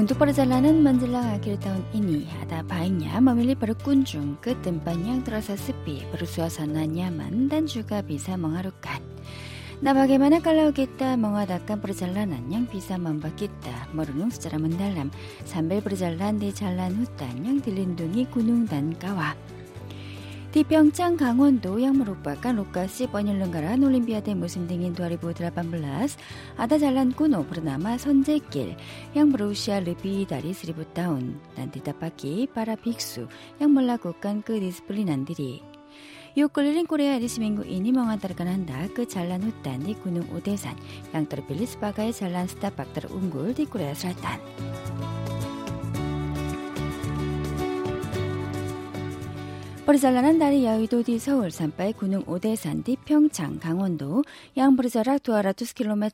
Untuk perjalanan menjelang akhir tahun ini, ada baiknya memilih berkunjung ke tempat yang terasa sepi, bersuasana nyaman, dan juga bisa mengharukan. Nah, bagaimana kalau kita mengadakan perjalanan yang bisa membuat kita merenung secara mendalam sambil berjalan di jalan hutan yang dilindungi gunung dan kawah? 티평창 강원도 양무록박간 로카시 번일른가란 올림피아대 무슨등인 두아리보 드라반블라스 아다 잘란꾸노 브르나마 선제길 양무로시아 르비 다리 스리부다운 난디다빠기 파라빅수 양몰라 국간 그 디스플린 안들이 요끌린 코레아 리시밍구 이니 멍한다르간 한다 그 잘란 후딴 디 군웅 오대산 양따르 빌리스바가의 잘란 스타 박따르 웅굴 디 코레아 스라탄 Di Pyeongchang, Gangwon-do yang merupakan lokasi penyelenggaraan Olimpiade musim dingin 2018, ada jalan kuno bernama Sonjekil yang berusia lebih dari 1000 tahun dan ditapaki para biksu yang melakukan kedisiplinan diri. Yuk keliling Korea di seminggu ini mengantarkan Anda ke jalan hutan di Gunung Udesan yang terpilih sebagai jalan setapak terunggul di Korea Selatan. Perjalanan dari Yaido di Seoul sampai Gunung Odesan di Pyeongchang, Gangwon-do yang berjarak 200 km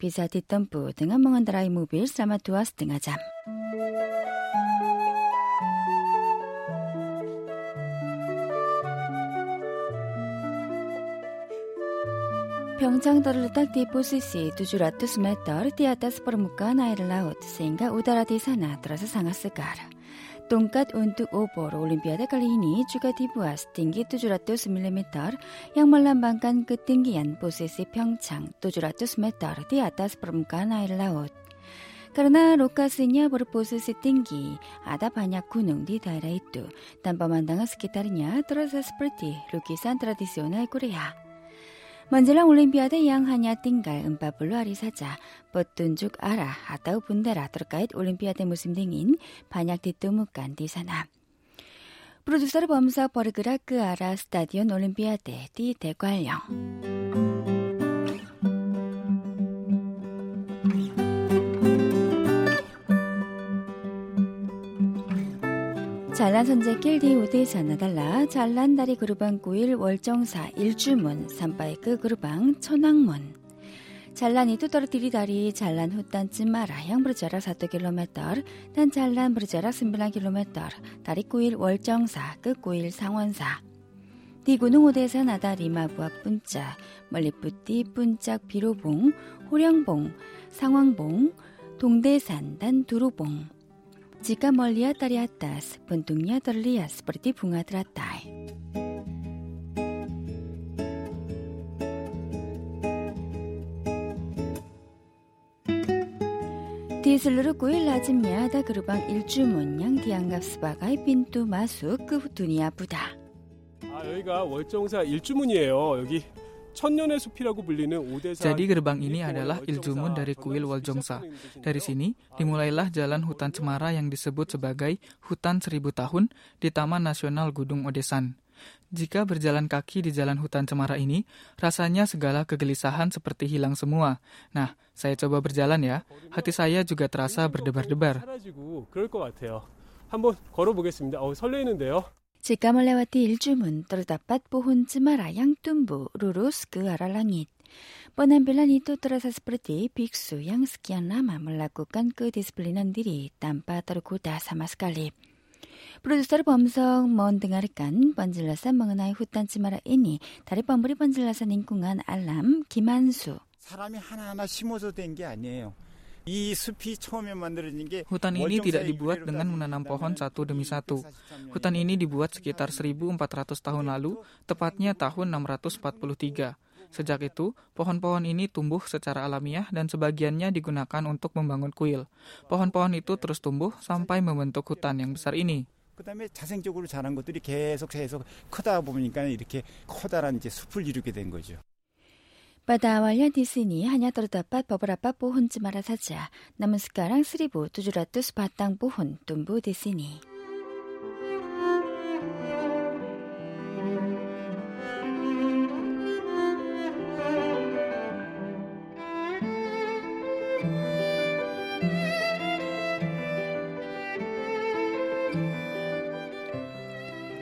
bisa ditempuh dengan mengendarai mobil selama dua setengah jam. Pyeongchang terletak di posisi 700 meter di atas permukaan air laut sehingga udara di sana terasa sangat segar. Tongkat untuk obor Olimpiade kali ini juga dibuat setinggi 700 mm yang melambangkan ketinggian posisi Pyeongchang 700 meter di atas permukaan air laut. Karena lokasinya berposisi tinggi, ada banyak gunung di daerah itu, dan pemandangan sekitarnya terasa seperti lukisan tradisional Korea. 먼저랑 올림피아드 양하냐 띵갈 은바블로 아리사자 뻗둔죽 아라 아따우 분데라 드르까잇 올림피아드 무슨 등인 반약 디뚜무깐 디사나 프로듀서를 범사 버르그라 그 아라 스타디온 올림피아드 디 대관령 잘난 선제길 디우디 자나달라. 잘난 다리 그루방 9일 월정사 일주문. 산바이크 그루방 천왕문. 잘난 이뚜떠르 디리다리 잘난 후딴쯤 마라. 향브르자라 사토 킬로메터. 단 잘난 브르자라 스밀란 킬로메터. 다리 9일 월정사 끝 9일 상원사. 디구능 오대산 아다 리마부아 뿐짜 멀리뿌띠 뿐짝 비로봉 호령봉 상황봉 동대산 단 두루봉 지가 멀리야 딸이 아따스 분뚱냐 떨리야 스프리티 붕아들아 딸 디슬르르 꾸일 라짐냐 다 그루방 일주문양 디안갑스바가이 빈뚜 마수 끄부두니아 부다 아 여기가 월정사 일주문이에요 여기. jadi gerbang ini adalah Iljumun dari kuil Waljongsa. Dari sini dimulailah jalan hutan cemara yang disebut sebagai hutan seribu tahun di Taman Nasional Gunung Odesan. Jika berjalan kaki di jalan hutan cemara ini, rasanya segala kegelisahan seperti hilang semua. Nah, saya coba berjalan ya. Hati saya juga terasa berdebar-debar. 한번 걸어보겠습니다. 어, 설레는데요. Jika melewati Iljumun, terdapat pohon cemara yang tumbuh lurus ke arah langit. Penampilan itu terasa seperti biksu yang sekian lama melakukan kedisiplinan diri tanpa tergoda sama sekali. Produser Bomsong mendengarkan penjelasan mengenai hutan cemara ini dari pemberi penjelasan lingkungan alam Kimansu. 사람이 하나하나 심어서 된 게 아니에요. Hutan ini tidak dibuat dengan menanam pohon satu demi satu. Hutan ini dibuat sekitar 1400 tahun lalu, tepatnya tahun 643. Sejak itu, pohon-pohon ini tumbuh secara alamiah dan sebagiannya digunakan untuk membangun kuil. Pohon-pohon itu terus tumbuh sampai membentuk hutan yang besar ini. 그다음에 자생적으로 자란 것들이 계속 계속 크다 보니까 이렇게 커다란 이제 숲을 이루게 된 거죠. pada awalnya di sini hanya terdapat beberapa pohon cemara saja, namun sekarang 1.700 batang pohon tumbuh di sini.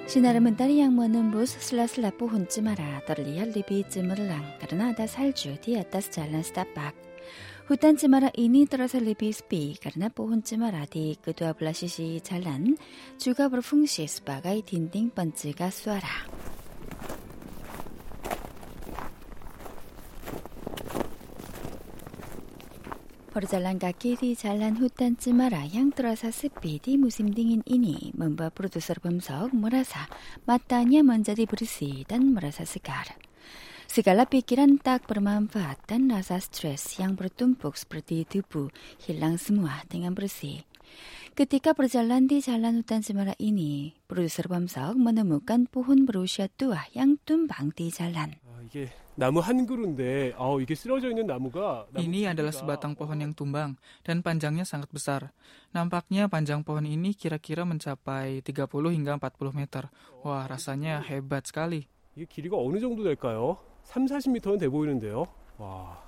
Sinar mentari yang menembus sela-sela pohon cemara terlihat lebih cemerlang karena ada salju di atas jalan setapak. Hutan cemara ini terasa lebih sepi karena pohon cemara di kedua belah sisi jalan juga berfungsi sebagai dinding pencegah suara. Berjalan kaki di jalan hutan Cemara yang terasa sepi di musim dingin ini membuat produser Bemsok merasa matanya menjadi bersih dan merasa segar. Segala pikiran tak bermanfaat dan rasa stres yang bertumpuk seperti debu hilang semua dengan bersih. Ketika berjalan di jalan hutan Cemara ini, produser Bamsok menemukan pohon berusia tua yang tumbang di jalan. 아, 이게 나무 한 그루인데 아, 이게 쓰러져 있는 나무가 Ini adalah sebatang pohon yang tumbang dan panjangnya sangat besar. Nampaknya panjang pohon ini kira-kira mencapai 30 hingga 40 meter. Wah, rasanya hebat sekali. 이게 길이가 어느 정도 될까요? 3, 40m는 돼 보이는데요. 와.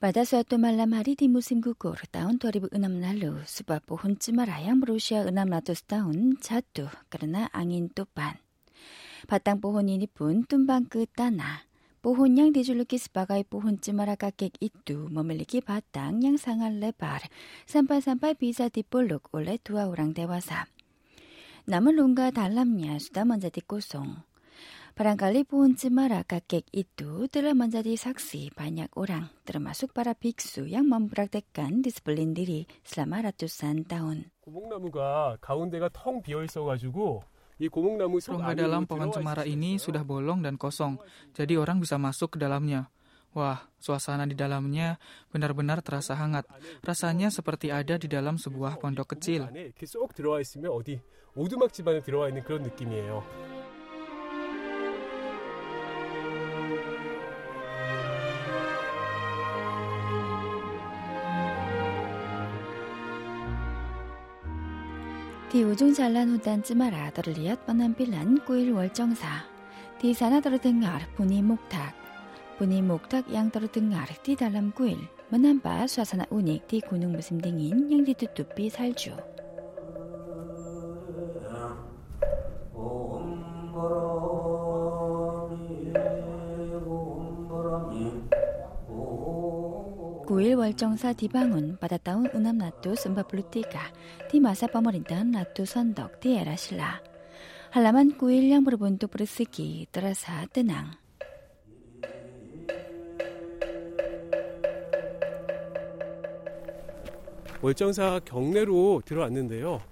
Pada suatu malam hari di musim gugur tahun 2006 lalu, sebuah pohon cemara yang berusia 600 tahun jatuh karena angin topan. Batang pohon ini pun tumbang ke tanah. Pohon yang dijuluki sebagai pohon cemara kakek itu memiliki batang yang sangat lebar, sampai-sampai bisa dipeluk oleh dua orang dewasa. Namun lungga dalamnya sudah menjadi kosong. Barangkali pohon cemara kakek itu telah menjadi saksi banyak orang, termasuk para biksu yang mempraktekkan disiplin diri selama ratusan tahun. 고목나무가 가운데가 텅 비어 있어가지고 이 고목나무 속 Rongga dalam pohon cemara ini sudah bolong dan kosong, jadi orang bisa masuk ke dalamnya. Wah, suasana di dalamnya benar-benar terasa hangat. Rasanya seperti ada di dalam sebuah pondok kecil. Di ujung jalan hutan Cemara terlihat penampilan kuil Wolcongsa. Di sana terdengar bunyi muktak. Bunyi muktak yang terdengar di dalam kuil menambah suasana unik di gunung musim dingin yang ditutupi salju. Kuil Wolcongsa dibangun pada tahun 643 di masa pemerintahan Ratu Sondok di era Silla. Halaman kuil yang berbentuk persegi terasa tenang. 월정사 경내로 들어왔는데요.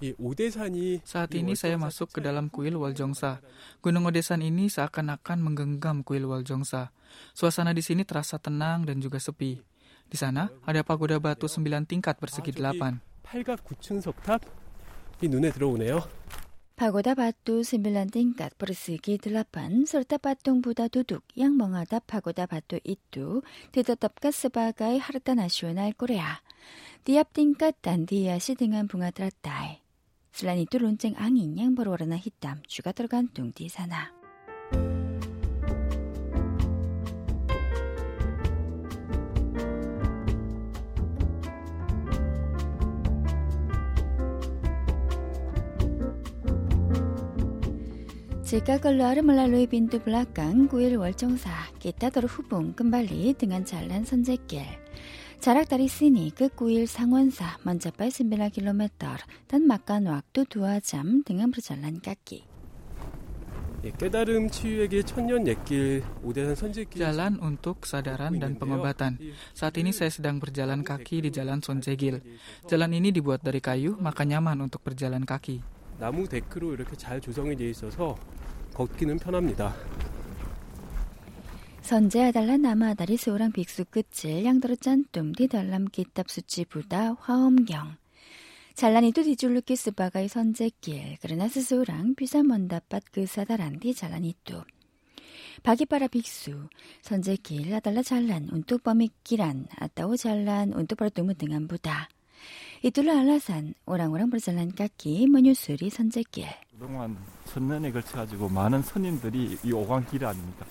이 오대산이 Saat 이 ini saya 월정사 masuk ke 수차에 dalam kuil Waljongsa. Gunung Odesan ini seakan-akan menggenggam kuil Waljongsa. Suasana di sini terasa tenang dan juga sepi. Di sana ada pagoda batu sembilan tingkat bersegi delapan. Pagoda batu sembilan tingkat bersegi delapan serta patung Buddha duduk yang menghadap pagoda batu itu ditetapkan sebagai harta nasional Korea. Tiap tingkat dan dihiasi dengan bunga teratai. Selain itu lonceng angin yang berwarna hitam juga tergantung di sana. Jika keluar melalui pintu belakang kuil Wolcongsa, kita terhubung kembali dengan jalan Sonjekil. Jarak dari sini ke kuil Sangwonsa mencapai 9 km dan makan waktu 2 jam dengan berjalan kaki. 예, 깨달음 치유에게 천년 옛길 오대산 선제길 Jalan untuk kesadaran dan pengobatan. Saat ini saya sedang berjalan kaki di jalan Sonjegil. Jalan ini dibuat dari kayu, maka nyaman untuk berjalan kaki. 나무 데크로 이렇게 잘 조성이 되어 있어서 걷기는 편합니다. 선제아달라 남아다리 소랑 빅수 끝을 양도로 짠뚱 디달람 기탑수치 부다 화엄경. 잘라니도 디줄루키 스바가이 선제길 그러나 스소랑 비산 먼다 밭그 사다란디 잘라니또 바기빠라 빅수 선제길 아달라 잘란 운뚝범이 길안 아따오 잘란 운뚝바로 뜸은 등한부다. Itulah alasan orang-orang berjalan kaki menyusuri Sonjekil. 그동안 천년에 걸쳐가지고 많은 스님들이 이 오광길 아닙니까?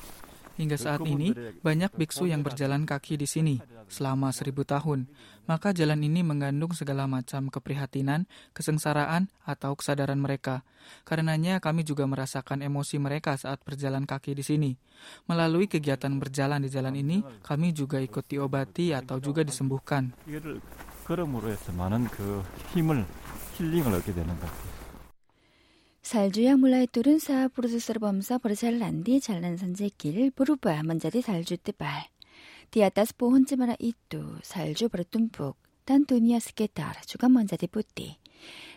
Hingga saat ini, banyak biksu yang berjalan kaki di sini selama seribu tahun. Maka jalan ini mengandung segala macam keprihatinan, kesengsaraan, atau kesadaran mereka. Karenanya kami juga merasakan emosi mereka saat berjalan kaki di sini. Melalui kegiatan berjalan di jalan ini, kami juga ikut diobati atau juga disembuhkan. 걸음으로 해서 많은 그 힘을 힐링을 얻게 되는 것 같아요. 살주양 몰라의 뚫은 사 프로듀서를 범사 버르잘 난디 잘난 선제길 보르바 먼자리 살주 때발. 디아타스 포 혼지마라 이뚜 살주 버르뚠북 단토니아스게 따라 주가 먼자리 뿌띠.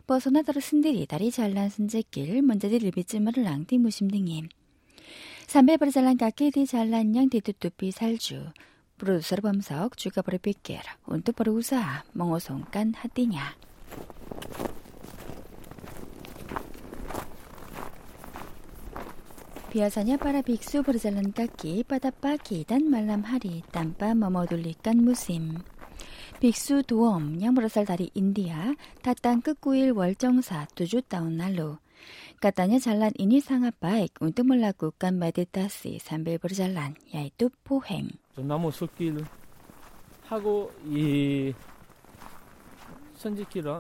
버서나더르 쓴데리 다리 잘난 선제길 먼자리 리비찜마를 랑디 무심등임. 삼배 버르잘란 가케디 잘난 양 디뚜뚜삐 살주. Produser Bamsok juga berpikir untuk berusaha mengosongkan hatinya. Biasanya para biksu berjalan kaki pada pagi dan malam hari tanpa memodulikan musim. Biksu Duom yang berasal dari India datang ke kuil Waljongsa tujuh tahun lalu. Katanya jalan ini sangat baik untuk melakukan meditasi sambil berjalan, yaitu poheng. 나무 숲길 하고 이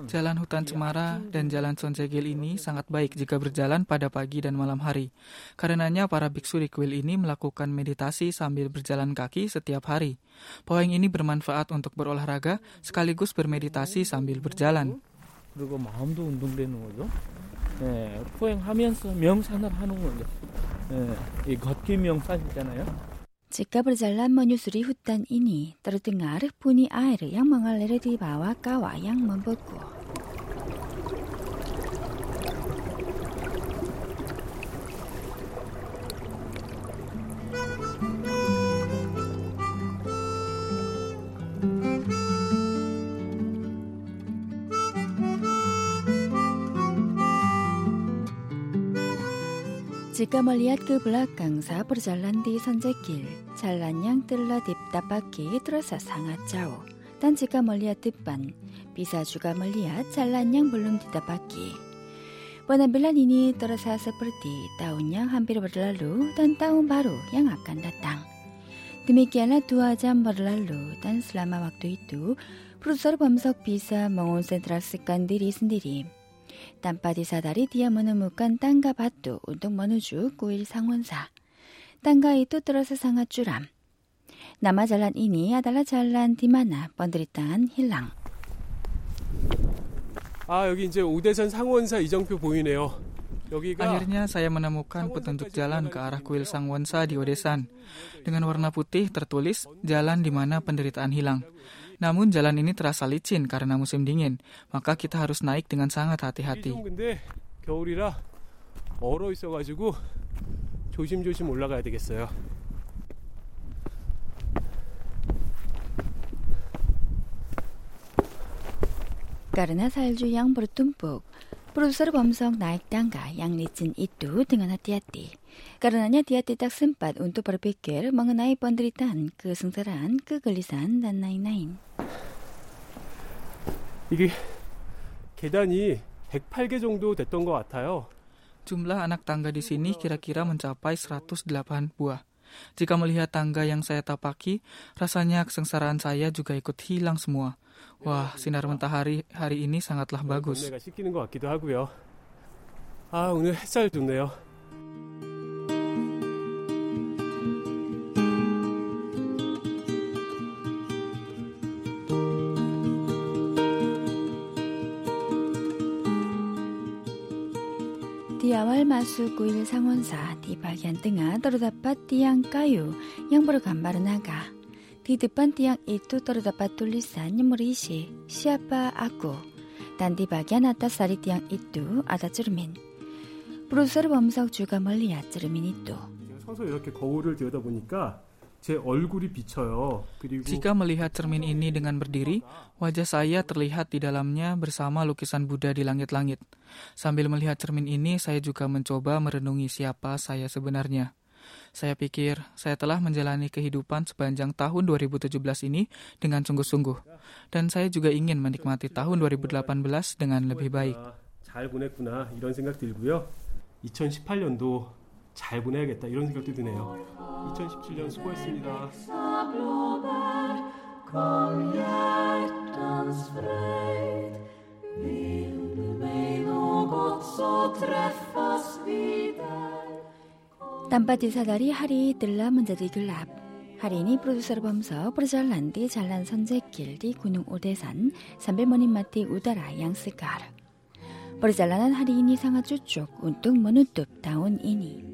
Jalan hutan cemara dan jalan Sonjegil ini sangat baik jika berjalan pada pagi dan malam hari. Karenanya para biksu di kuil ini melakukan meditasi sambil berjalan kaki setiap hari. Poeng ini bermanfaat untuk berolahraga sekaligus bermeditasi sambil berjalan. 그리고 마음도 운동되는 거죠. 예, 포행하면서 명상을 하는 거죠. 예, 이 걷기 명상 있잖아요. 집값을 잘난 머뉴스리 후딴 이니 떨어뜨 아르푸니 아이를 양망을 내려디 바와 까와 양만 벗고 Jika melihat ke belakang saat berjalan di Sanjekil, jalan yang telah ditapaki terasa sangat jauh. Dan jika melihat depan, bisa juga melihat jalan yang belum ditapaki. Penampilan ini terasa seperti tahun yang hampir berlalu dan tahun baru yang akan datang. Demikianlah dua jam berlalu dan selama waktu itu, Profesor Bamsok bisa mengonsentrasikan diri sendiri tanpa disadari dia menemukan tangga batu untuk menuju kuil 상원사. Tangga itu terasa sangat curam. Nama jalan ini adalah jalan di mana penderitaan hilang. 아, 여기 이제 오대산 상원사 이정표 보이네요. 여기가 Akhirnya saya menemukan petunjuk jalan ke arah kuil Sangwonsa di Odesan. Dengan warna putih tertulis jalan di mana penderitaan hilang. Namun jalan ini terasa licin karena musim dingin, maka kita harus naik dengan sangat hati-hati. Karena salju yang bertumpuk, produser Bomsong naik tangga yang licin itu dengan hati-hati. Karenanya dia tidak sempat untuk berpikir mengenai penderitaan, kesengsaraan, kegelisahan, dan lain-lain. 이게 계단이 108개 정도 됐던 것 같아요. Jumlah anak tangga di sini kira-kira mencapai 108 buah. Jika melihat tangga yang saya tapaki, rasanya kesengsaraan saya juga ikut hilang semua. Wah, sinar matahari hari ini sangatlah bagus. 동네가 씻기는 것 같기도 하고요. 아, 오늘 햇살 좋네요. Di awal masuk kuil Sangwonsa, di bagian tengah terdapat tiang kayu yang bergambar naga. Di depan tiang itu terdapat tulisan yang berisi siapa aku. Dan di bagian atas dari tiang itu ada cermin. Produser Bom석 juga melihat cermin itu. 제가 서서 이렇게 거울을 들여다보니까 제 얼굴이 비쳐요. 그리고 Jika melihat cermin ini dengan berdiri, wajah saya terlihat di dalamnya bersama lukisan Buddha di langit-langit. Sambil melihat cermin ini, saya juga mencoba merenungi siapa saya sebenarnya. Saya pikir saya telah menjalani kehidupan sepanjang tahun 2017 ini dengan sungguh-sungguh. Dan saya juga ingin menikmati tahun 2018 dengan lebih baik. 잘 보냈구나 이런 생각 들고요. 2018년도 잘 보내야겠다 이런 생각도 드네요. 2017년 수고했습니다. Kom hjärtans fröjd Vill du mig något så träffas vi där tanpa disadari hari telah menjadi gelap. Hari ini produser Bomso berjalan di jalan Sonjekil di Gunung Udesan sambil menikmati udara yang segar. Perjalanan hari ini sangat cocok untuk menutup tahun ini.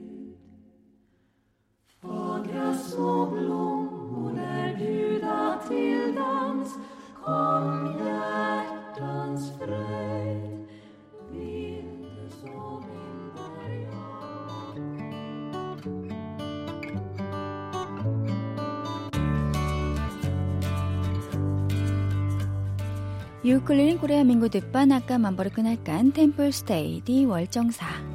유클린 코리아 민구 듣반 아까 만버르끈 할깐 템플 스테이 디 월정사.